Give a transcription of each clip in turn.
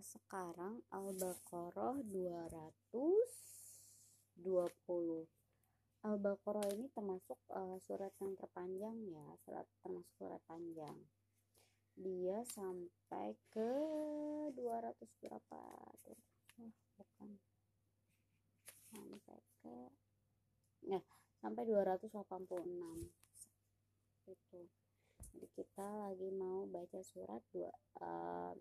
sekarang Al-Baqarah 220 Al-Baqarah ini termasuk uh, surat yang terpanjang ya surat termasuk surat panjang. Dia sampai ke 200 berapa tuh? Bukan. Sampai ke ya sampai 286 itu. Jadi kita lagi mau baca surat dua uh,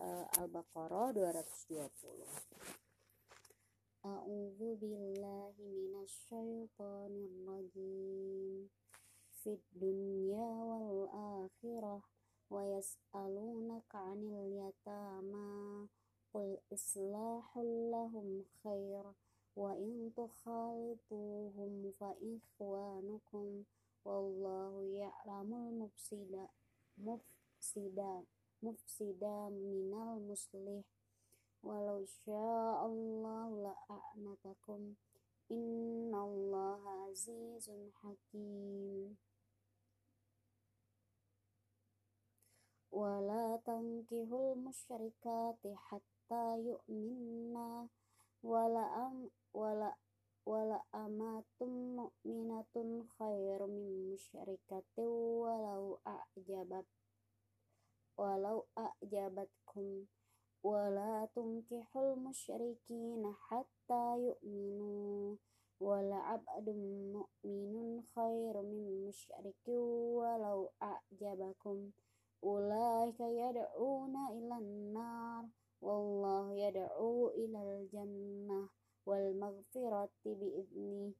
uh, Al-Baqarah 220 A'udzu billahi minasyaitonir rajim. Fid dunya wal akhirah wa yas'alunaka 'anil yatama. Qul islahul lahum khair wa in tukhalituhum fa ikhwanukum. Wallahu ya'lamul mufsida mufsida mufsida minal muslih. Walau sya'allahu la'anatakum innallaha azizun hakim. Wala tankihul musyrikati hatta yu'minna. Wala am wala wala amatum mu'minatun khairum min musyrikatin walau a'jabat walau a'jabatkum wala tunkihul musyrikina hatta yu'minu wala abdum mu'minun khairum min musyrikin walau a'jabakum ulaika yad'una ilan nar wallahu yad'u ilal jannah wal maghfirati bi'idni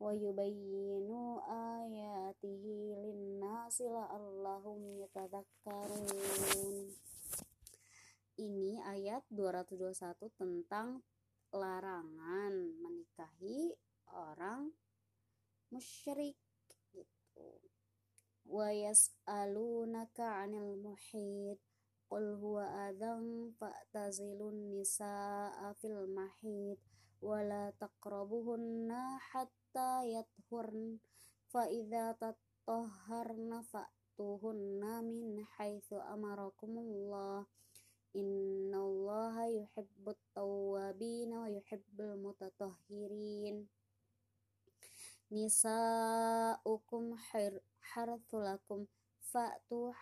wa yubayyinu ayatihi linnasi la'allahum yatadakkarun ini ayat 221 tentang larangan menikahi orang musyrik gitu. Wa yas'alunaka 'anil muhid qul huwa adhan fa'tazilun nisaa fil mahid wala taqrabuhunna hatta yathurn fa idza tatahharna fa'tuhunna min haitsu amarakumullah innallaha yuhibbut tawwabin wa yuhibbul mutatahhirin nisaukum harthulakum fa'tu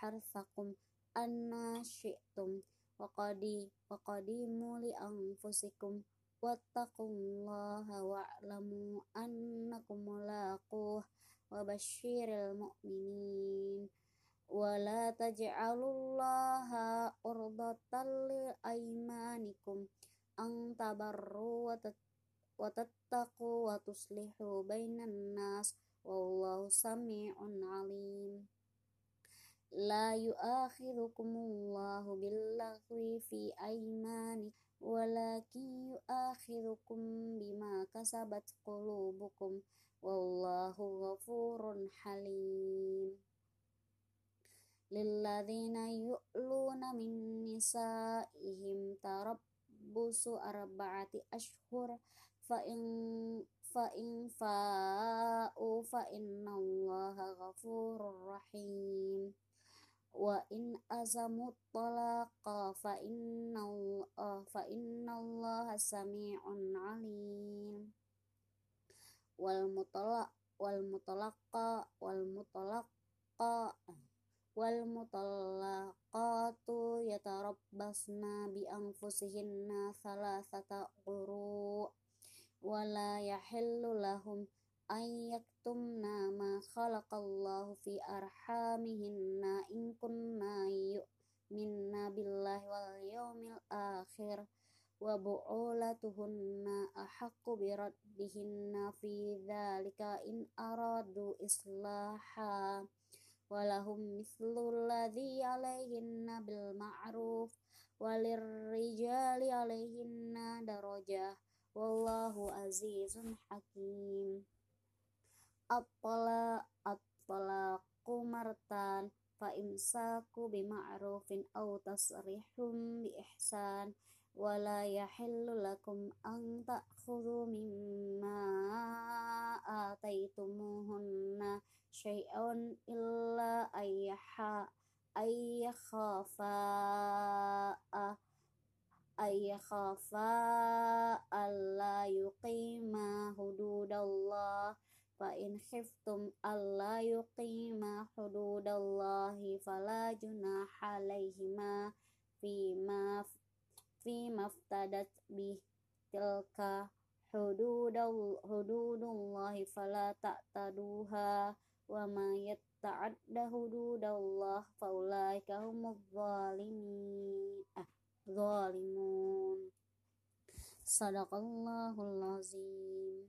harthakum anna syi'tum wa qadi wa qadimu li anfusikum wattaqullaha wa'lamu annakum mulaquh wa basyiril mu'minin wa la taj'alullaha urdatan li aymanikum an tabarru wa tattaqu wa tuslihu bainan nas wallahu sami'un alim la yu'akhidhukumullahu billaghwi ولكن يؤاخذكم بما كسبت قلوبكم والله غفور حليم. للذين يؤلون من نسائهم تربص أربعة أشهر فإن فإن فاءوا فإن الله غفور رحيم. Wa in azamu talaqa fa innal uh, fa innallaha sami'un alim. Wal mutalaq wal mutalaqa wal mutalaqa wal mutalaqatu yatarabbasna bi anfusihinna thalathata quru wala yahillu lahum ay yaktumna ma khalaqallahu fi arhamihinna in kunna yu'minna billahi wal yawmil akhir wa bu'ulatuhunna ahaqqu biraddihinna fi dhalika in aradu islaha walahum mithlu alladhi alaihinna bil ma'ruf walirrijali alaihinna darajah wallahu azizun hakim الطلاق الطلاق مرتان فإمساك بمعروف أو تصريح بإحسان ولا يحل لكم أن تأخذوا مما آتيتموهن شيئا إلا أن يحا أن يخافا أن يخافا ألا يقيما حدود الله fa in khiftum alla yuqima hududallahi fala junaha alaihima fima fima aftadat bih tilka hududal hududullahi fala ta'taduha wa ma yatta'adda hududallah faulaika humuz zalimin ah zalimun. Sadaqallahul azim